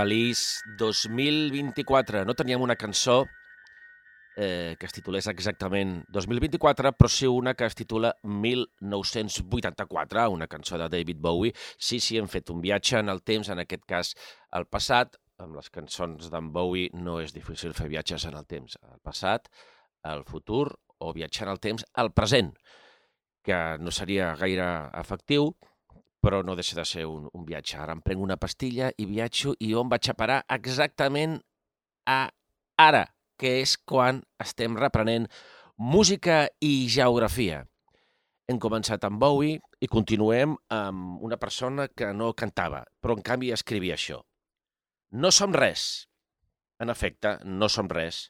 Feliç 2024. No teníem una cançó eh, que es titulés exactament 2024, però sí una que es titula 1984, una cançó de David Bowie. Sí, sí, hem fet un viatge en el temps, en aquest cas al passat. Amb les cançons d'en Bowie no és difícil fer viatges en el temps. Al passat, al futur o viatjar en el temps al present, que no seria gaire efectiu, però no deixa de ser un, un viatge. Ara em prenc una pastilla i viatjo i on vaig a parar exactament a ara, que és quan estem reprenent música i geografia. Hem començat amb Bowie i continuem amb una persona que no cantava, però en canvi escrivia això. No som res. En efecte, no som res.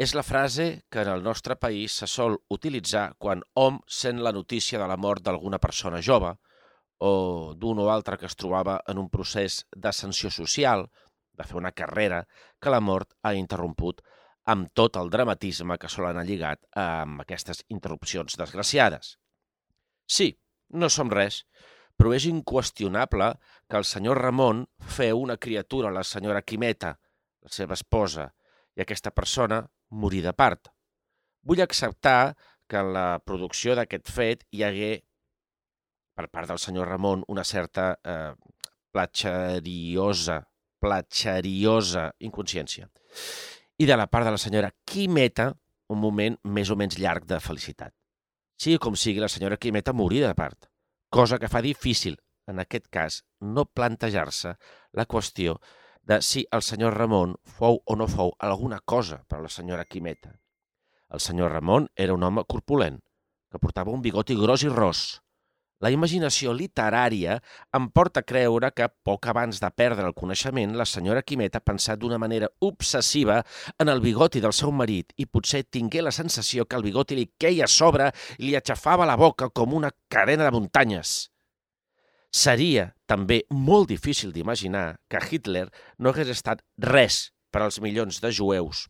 És la frase que en el nostre país se sol utilitzar quan hom sent la notícia de la mort d'alguna persona jove, o d'un o altre que es trobava en un procés d'ascensió social, de fer una carrera, que la mort ha interromput amb tot el dramatisme que sol anar lligat amb aquestes interrupcions desgraciades. Sí, no som res, però és inqüestionable que el senyor Ramon feu una criatura, la senyora Quimeta, la seva esposa, i aquesta persona morir de part. Vull acceptar que en la producció d'aquest fet hi hagué, per part del senyor Ramon, una certa eh, platxeriosa, platxeriosa inconsciència. I de la part de la senyora Quimeta, un moment més o menys llarg de felicitat. Sigui com sigui, la senyora Quimeta morir de part, cosa que fa difícil, en aquest cas, no plantejar-se la qüestió de si el senyor Ramon fou o no fou alguna cosa per a la senyora Quimeta. El senyor Ramon era un home corpulent, que portava un bigoti gros i ros. La imaginació literària em porta a creure que, poc abans de perdre el coneixement, la senyora Quimeta ha pensat d'una manera obsessiva en el bigoti del seu marit i potser tingué la sensació que el bigoti li queia a sobre i li aixafava la boca com una carena de muntanyes. Seria també molt difícil d'imaginar que Hitler no hagués estat res per als milions de jueus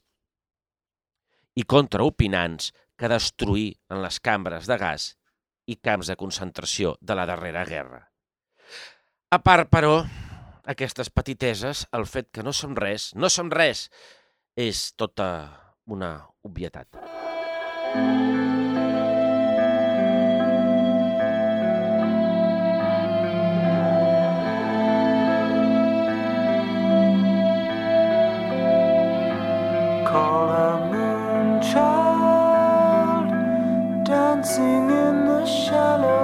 i contraopinants que destruir en les cambres de gas i camps de concentració de la darrera guerra. A part, però, aquestes petiteses, el fet que no som res, no som res, és tota una obvietat. Call a moon child dancing 下了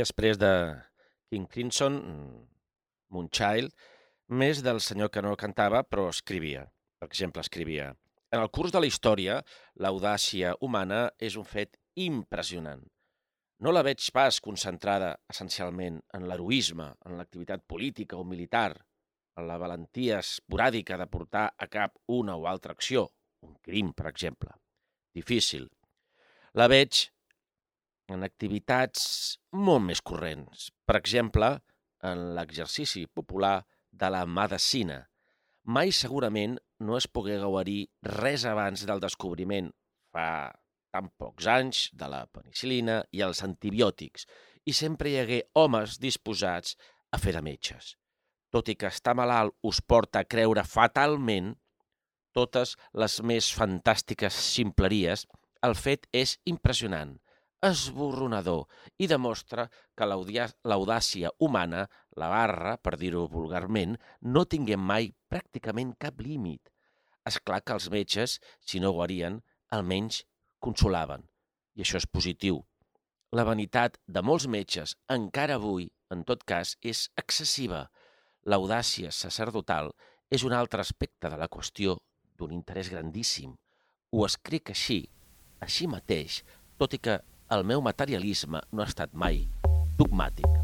després de King Crimson, Moonchild, més del senyor que no cantava, però escrivia. Per exemple, escrivia En el curs de la història, l'audàcia humana és un fet impressionant. No la veig pas concentrada essencialment en l'heroisme, en l'activitat política o militar, en la valentia esporàdica de portar a cap una o altra acció, un crim, per exemple. Difícil. La veig en activitats molt més corrents. Per exemple, en l'exercici popular de la medicina. Mai segurament no es pogué gaudir res abans del descobriment, fa tan pocs anys, de la penicilina i els antibiòtics, i sempre hi hagué homes disposats a fer de metges. Tot i que estar malalt us porta a creure fatalment totes les més fantàstiques ximpleries, el fet és impressionant, esborronador i demostra que l'audàcia humana, la barra, per dir-ho vulgarment, no tingué mai pràcticament cap límit. És clar que els metges, si no guarien, almenys consolaven. I això és positiu. La vanitat de molts metges, encara avui, en tot cas, és excessiva. L'audàcia sacerdotal és un altre aspecte de la qüestió d'un interès grandíssim. Ho escric així, així mateix, tot i que el meu materialisme no ha estat mai dogmàtic.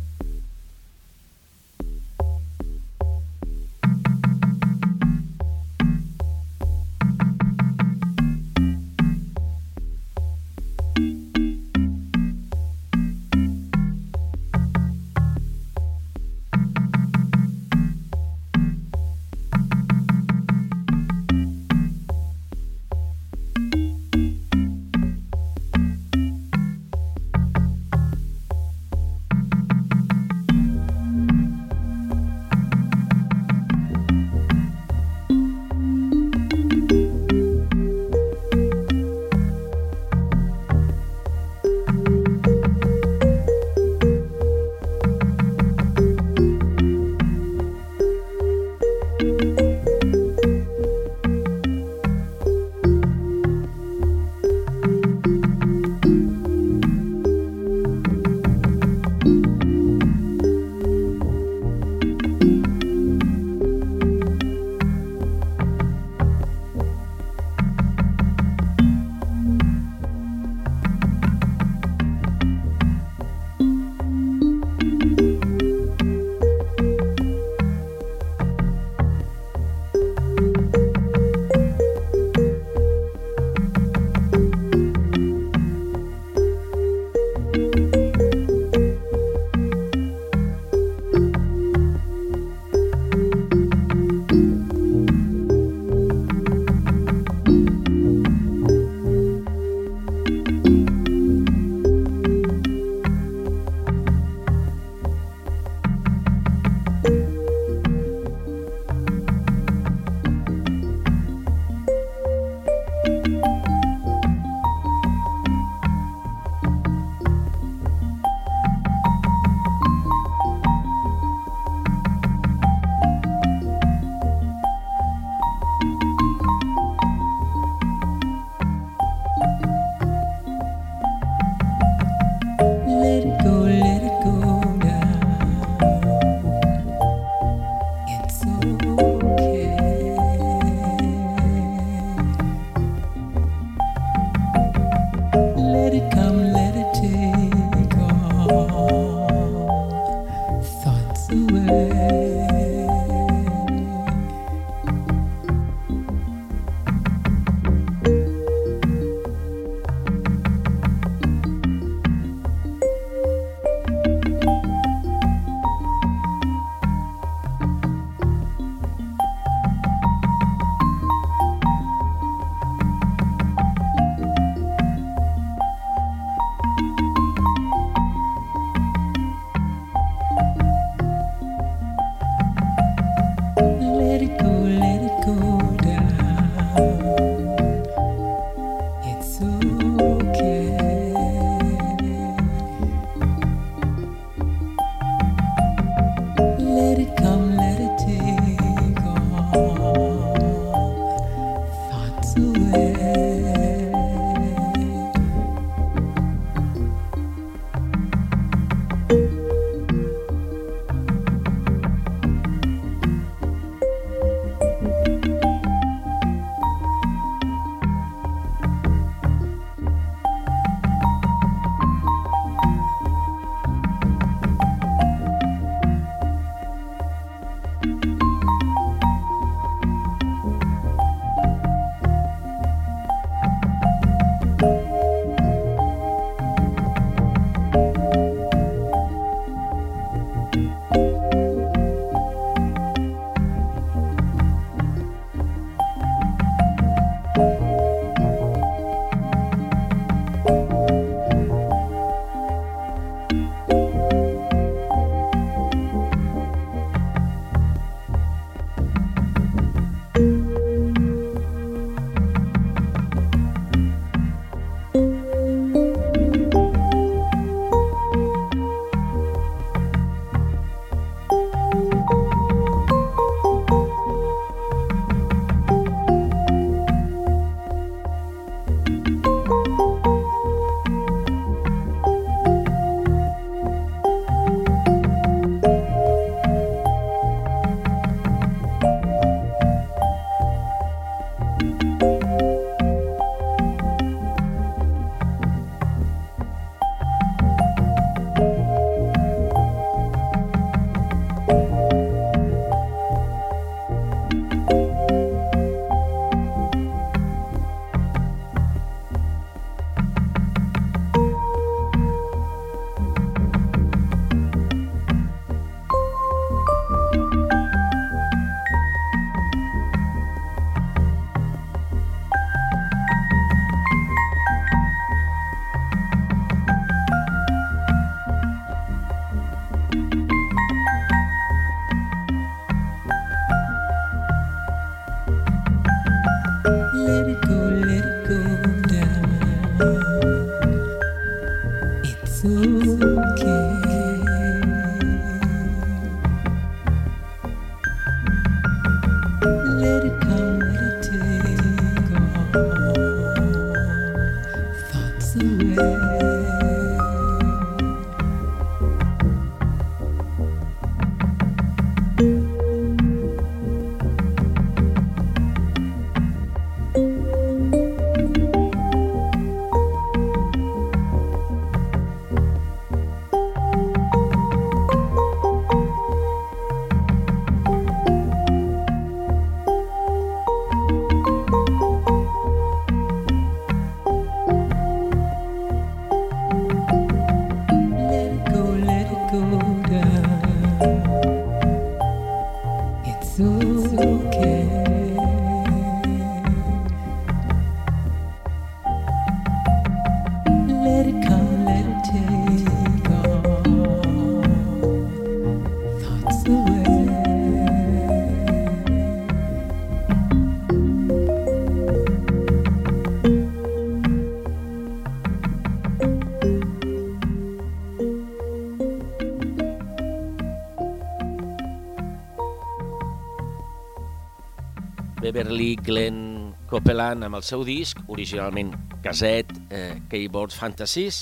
Beverly Glenn Copeland amb el seu disc, originalment caset, eh, Keyboard Fantasies.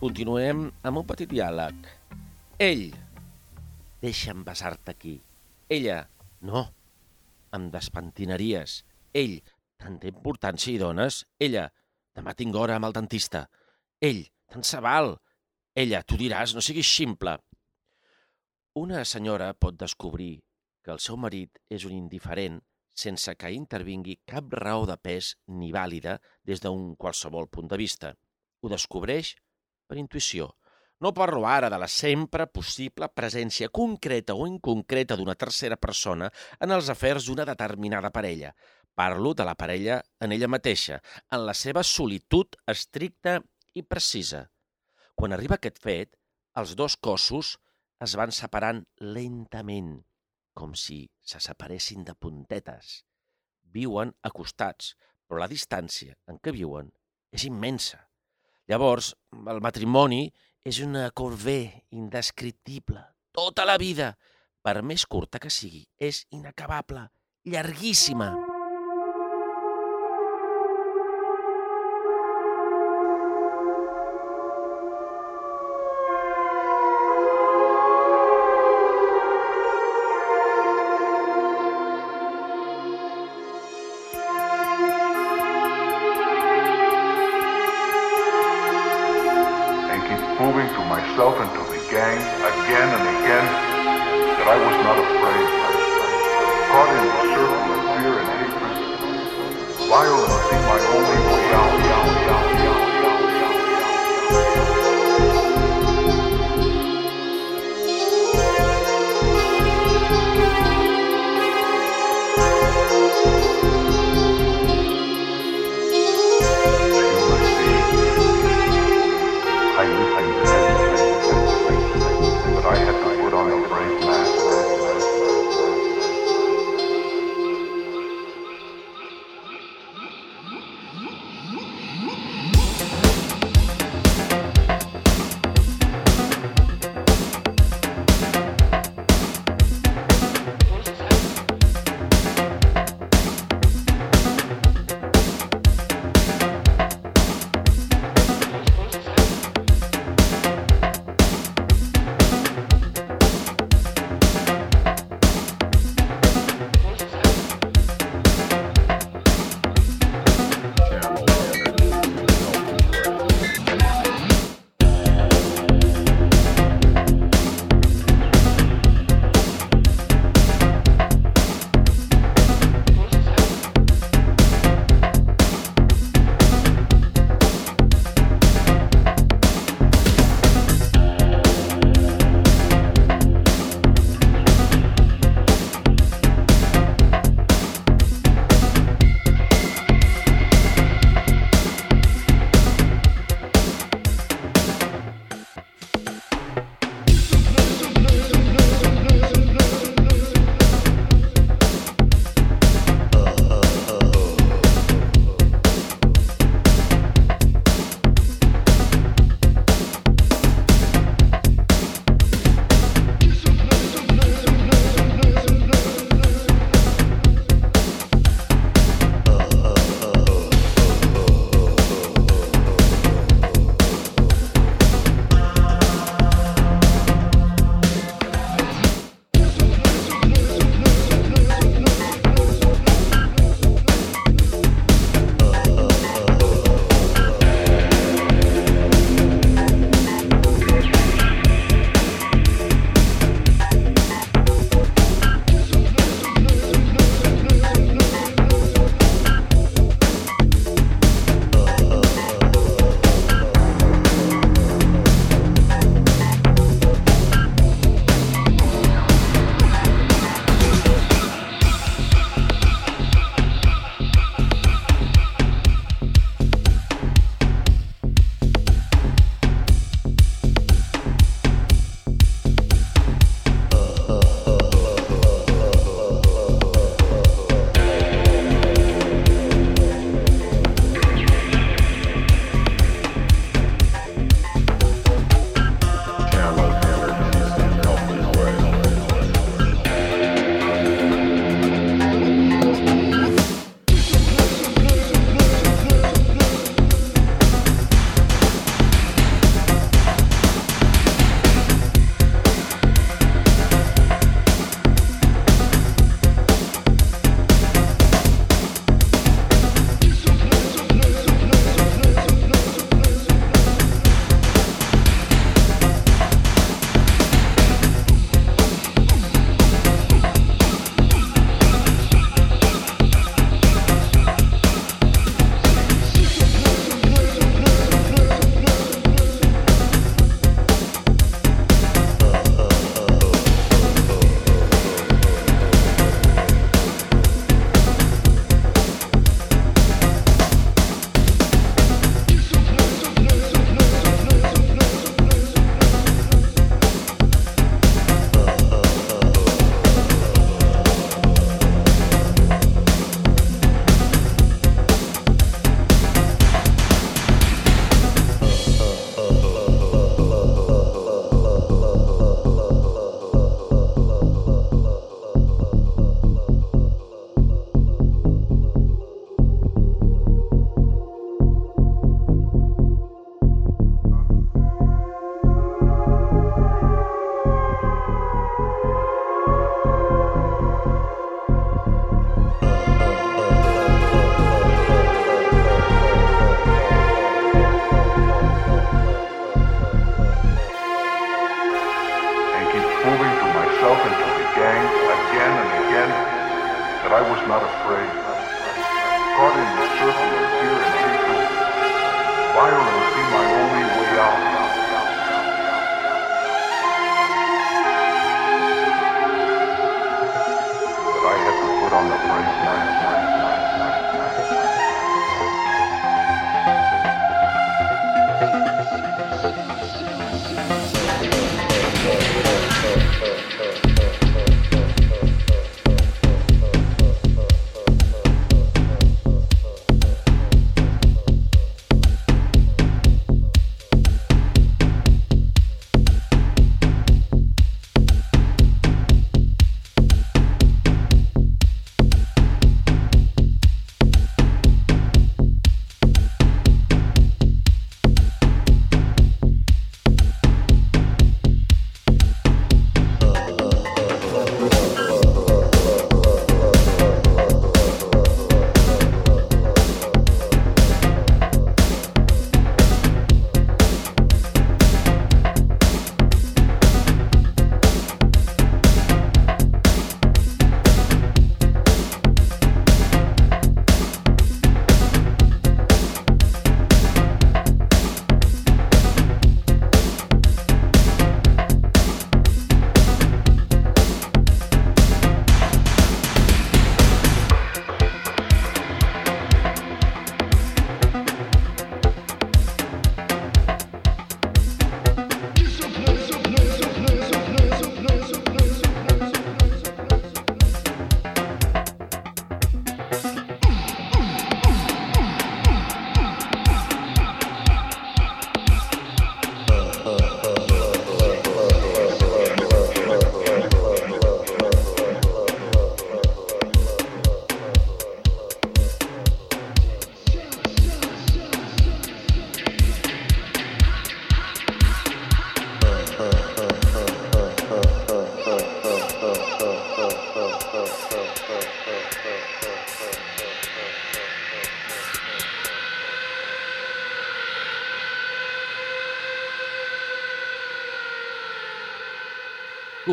Continuem amb un petit diàleg. Ell, deixa'm besar-te aquí. Ella, no, em despentinaries. Ell, tanta importància hi dones. Ella, demà tinc hora amb el dentista. Ell, tant se val. Ella, tu diràs, no siguis ximple. Una senyora pot descobrir que el seu marit és un indiferent sense que intervingui cap raó de pes ni vàlida des d'un qualsevol punt de vista. Ho descobreix per intuïció. No parlo ara de la sempre possible presència concreta o inconcreta d'una tercera persona en els afers d'una determinada parella. Parlo de la parella en ella mateixa, en la seva solitud estricta i precisa. Quan arriba aquest fet, els dos cossos es van separant lentament, com si se separessin de puntetes. Viuen acostats, però la distància en què viuen és immensa. Llavors, el matrimoni és una corvée indescriptible. Tota la vida, per més curta que sigui, és inacabable, llarguíssima.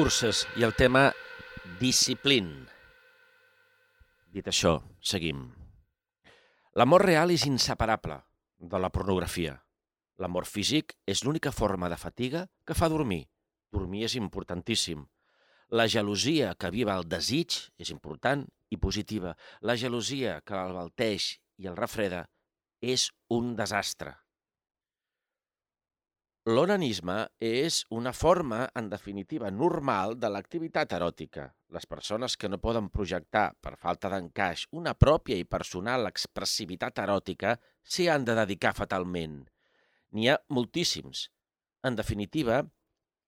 Curses i el tema Discipline. Dit això, seguim. L'amor real és inseparable de la pornografia. L'amor físic és l'única forma de fatiga que fa dormir. Dormir és importantíssim. La gelosia que aviva el desig és important i positiva. La gelosia que l'albalteix i el refreda és un desastre. L'onanisme és una forma, en definitiva, normal de l'activitat eròtica. Les persones que no poden projectar, per falta d'encaix, una pròpia i personal expressivitat eròtica s'hi han de dedicar fatalment. N'hi ha moltíssims. En definitiva,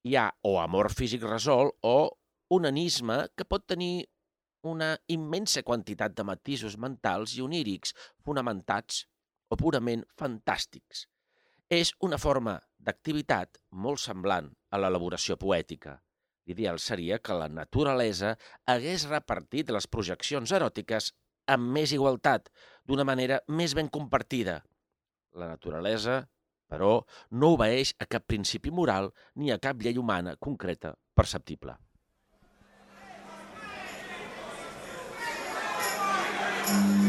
hi ha o amor físic resolt o onanisme que pot tenir una immensa quantitat de matisos mentals i onírics fonamentats o purament fantàstics. És una forma d'activitat molt semblant a l'elaboració poètica. L'ideal seria que la naturalesa hagués repartit les projeccions eròtiques amb més igualtat, d'una manera més ben compartida. La naturalesa, però, no obeeix a cap principi moral ni a cap llei humana concreta perceptible. Now,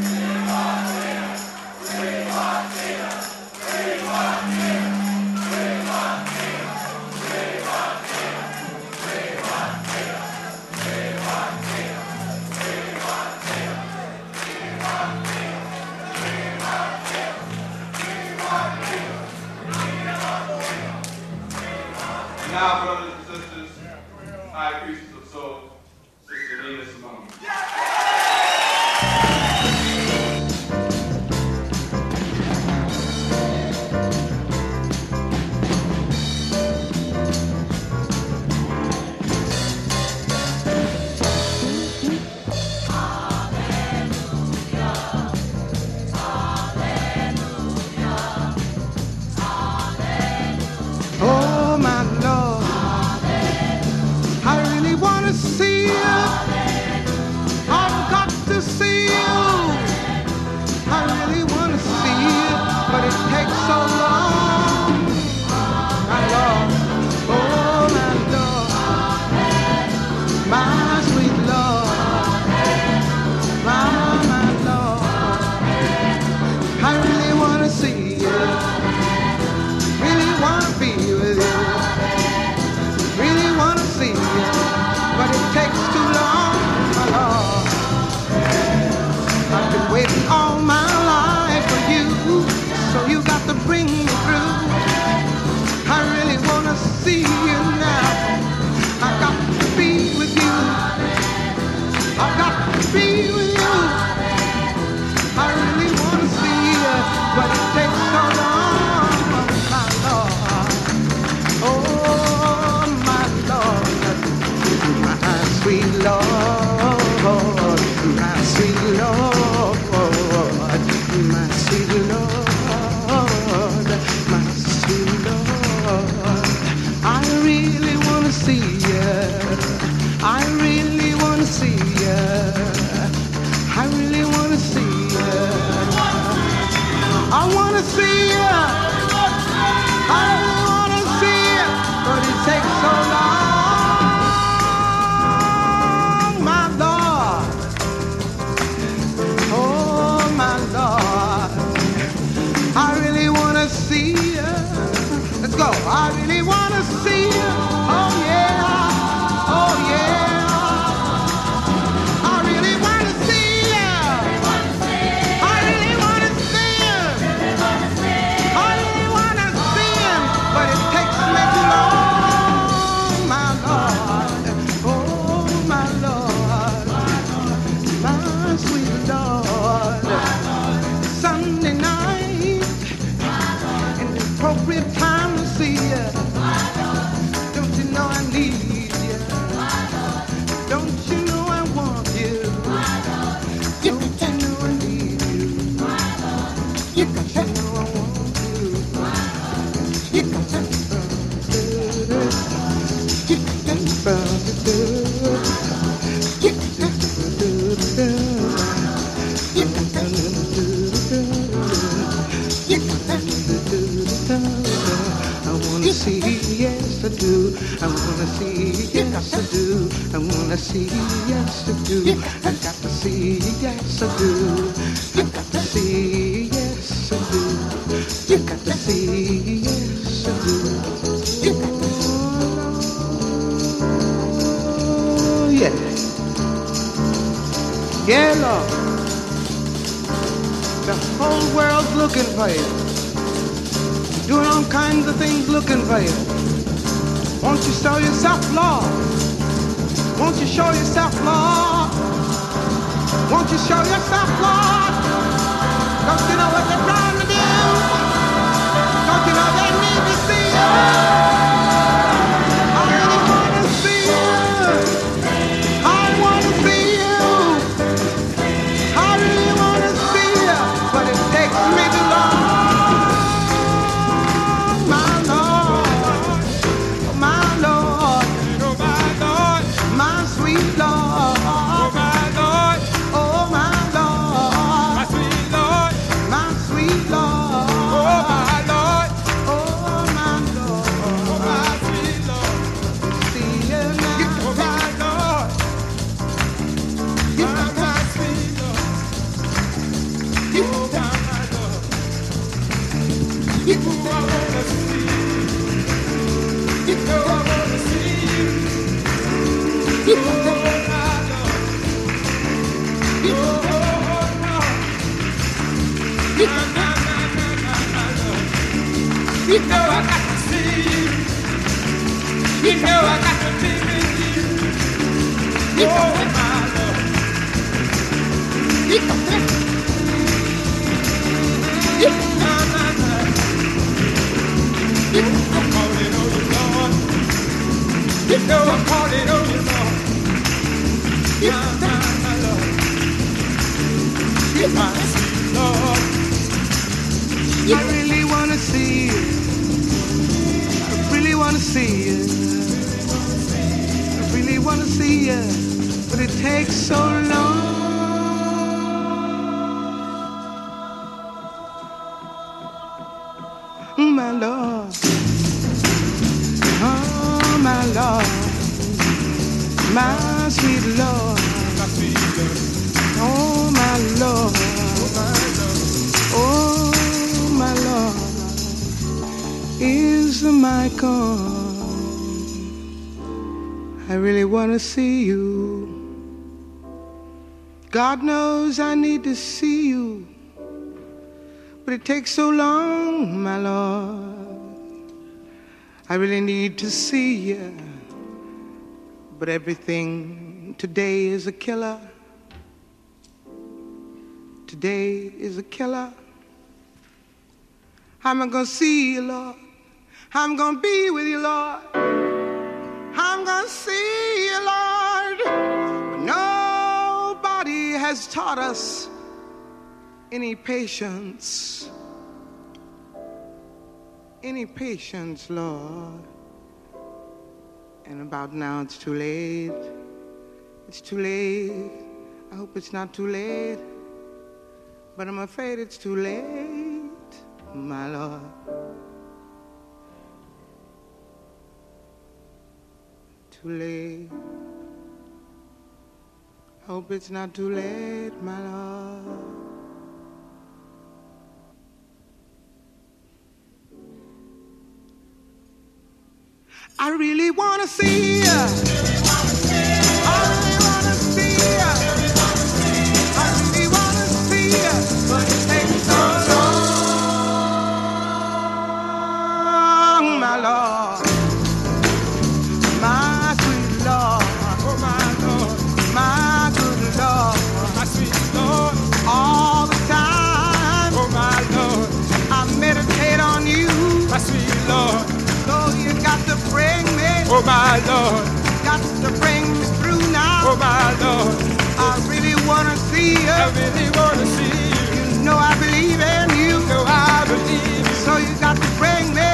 need to see you, but it takes so long, my Lord. I really need to see you, but everything today is a killer. Today is a killer. How am I gonna see you, Lord? I'm gonna be with you, Lord? I'm gonna see you? Has taught us any patience. Any patience, Lord. And about now it's too late. It's too late. I hope it's not too late. But I'm afraid it's too late, my Lord. Too late. Hope it's not too late, my love. I really wanna see ya. My Lord. Got to bring me through now. Oh, my Lord. I really want to see you. I really want to see you. You know I believe in you. You know I believe you. So you got to bring me.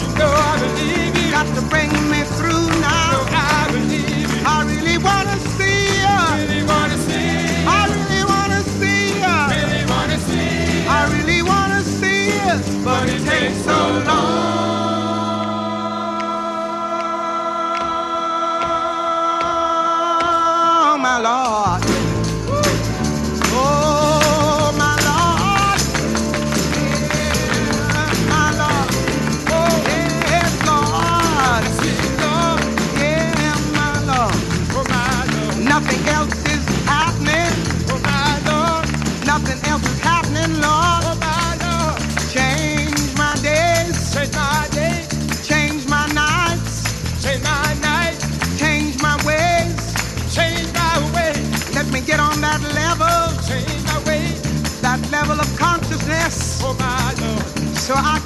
You know I believe you. Got to bring me through now. You know I believe you. I really want to see you. Really want to see you. I really want to see you. Really want to see you. I really want to see you. But it takes so long. So I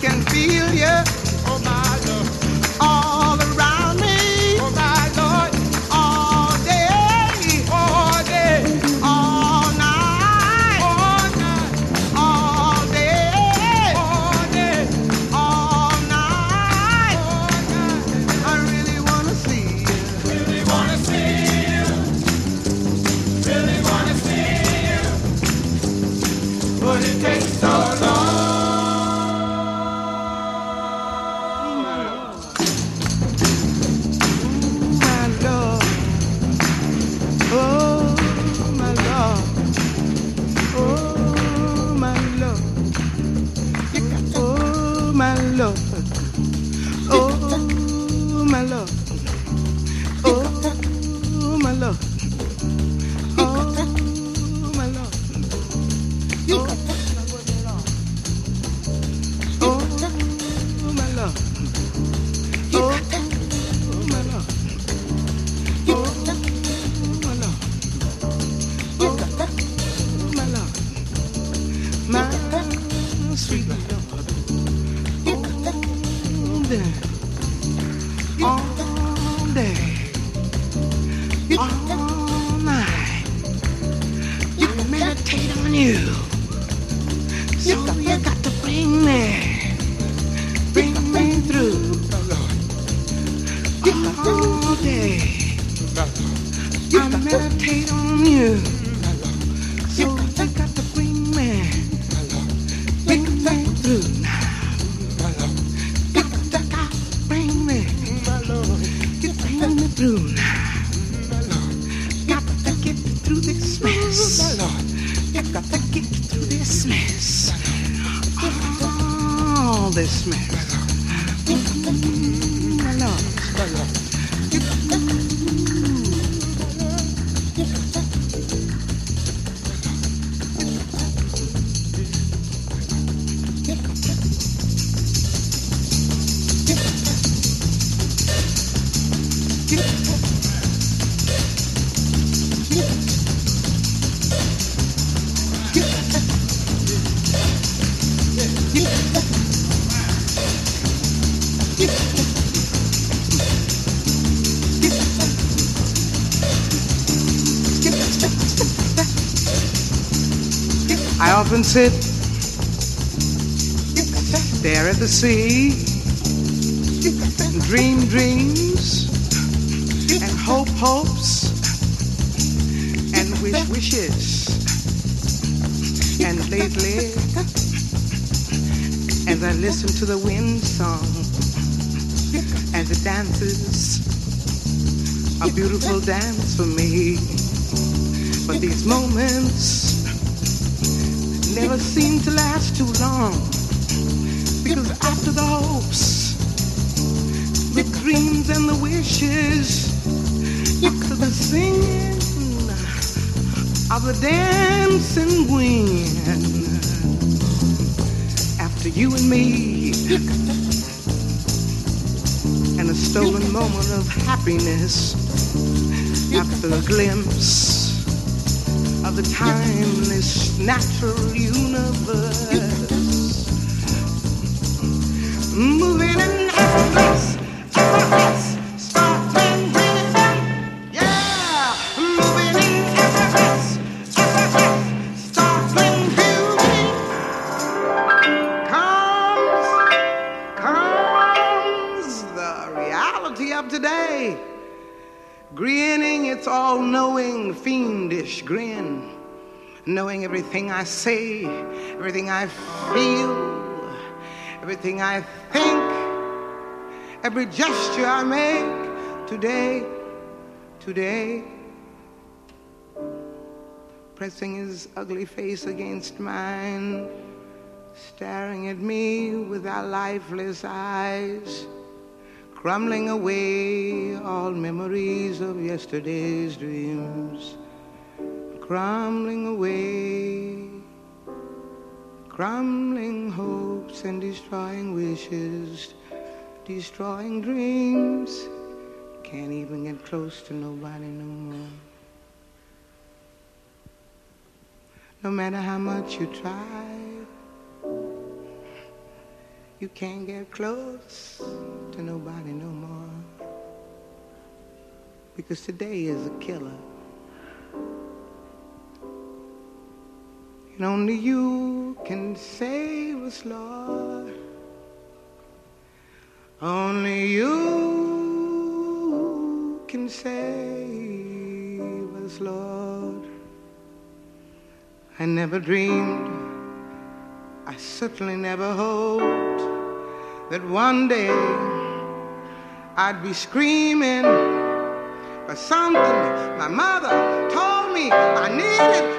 sit, stare at the sea, dream dreams, and hope hopes, and wish wishes. And lately, as I listen to the wind song, as it dances, a beautiful dance for me. But these moments never seem to last too long. Because after the hopes, the dreams and the wishes, after the singing of the dancing wind, after you and me, and a stolen moment of happiness, after a glimpse the timeless natural universe. Moving in effortless, effortless, knowing everything I say, everything I feel, everything I think, every gesture I make today, today. Pressing his ugly face against mine, staring at me with our lifeless eyes crumbling away all memories of yesterday's dreams, crumbling away, crumbling hopes and destroying wishes, destroying dreams. Can't even get close to nobody no more. No matter how much you try, you can't get close to nobody no more. Because today is a killer. And only you can save us, Lord. Only you can save us, Lord. I never dreamed, I certainly never hoped that one day I'd be screaming for something my mother told me I needed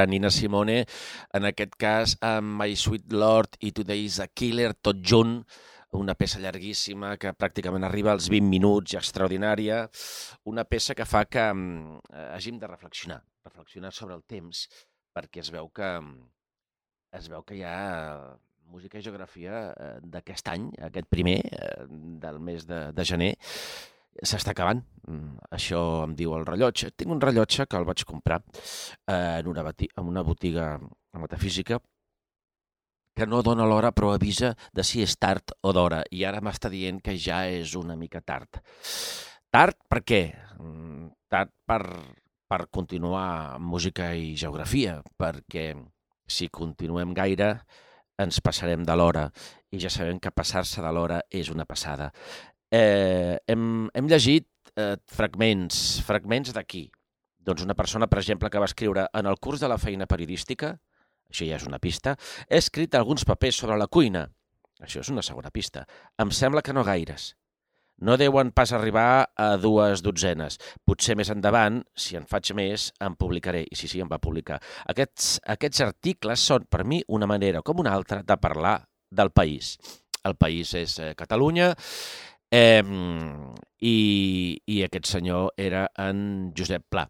Gran Nina Simone, en aquest cas amb My Sweet Lord i Today is a Killer, tot junt, una peça llarguíssima que pràcticament arriba als 20 minuts i extraordinària, una peça que fa que mm, eh, hàgim de reflexionar, reflexionar sobre el temps, perquè es veu que mm, es veu que hi ha música i geografia eh, d'aquest any, aquest primer, eh, del mes de, de gener, s'està acabant. Mm, Això em diu el rellotge. Tinc un rellotge que el vaig comprar eh, en, una en una botiga metafísica que no dona l'hora però avisa de si és tard o d'hora i ara m'està dient que ja és una mica tard. Tard per què? Mm, Tard per, per continuar música i geografia, perquè si continuem gaire ens passarem de l'hora i ja sabem que passar-se de l'hora és una passada. Eh, hem, hem llegit eh, fragments, fragments d'aquí. Doncs una persona, per exemple, que va escriure en el curs de la feina periodística, això ja és una pista, he escrit alguns papers sobre la cuina. Això és una segona pista. Em sembla que no gaires. No deuen pas arribar a dues dotzenes. Potser més endavant, si en faig més, en publicaré. I sí, sí, em va publicar. Aquests, aquests articles són, per mi, una manera com una altra de parlar del país. El país és eh, Catalunya, eh, i, i aquest senyor era en Josep Pla.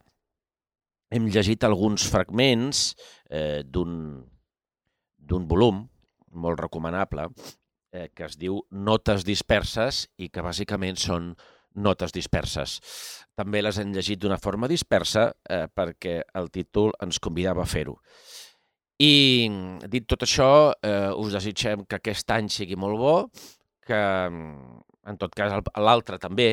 Hem llegit alguns fragments eh, d'un volum molt recomanable eh, que es diu Notes disperses i que bàsicament són notes disperses. També les hem llegit d'una forma dispersa eh, perquè el títol ens convidava a fer-ho. I dit tot això, eh, us desitgem que aquest any sigui molt bo, que en tot cas l'altre també,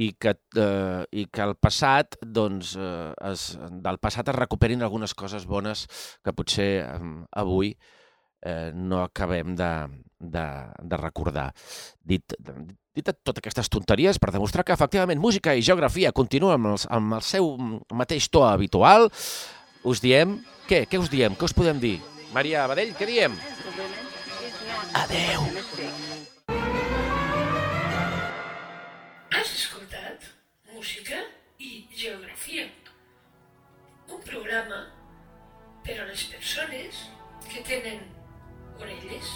i que, eh, i que el passat, doncs, eh, es, del passat es recuperin algunes coses bones que potser eh, avui eh, no acabem de, de, de recordar. Dit, dit totes aquestes tonteries per demostrar que efectivament música i geografia continuen amb, els, amb el seu mateix to habitual, us diem... Què? Què us diem? Què us podem dir? Maria Badell, què diem? Adeu. música i geografia. Un programa per las personas que tienen orelles.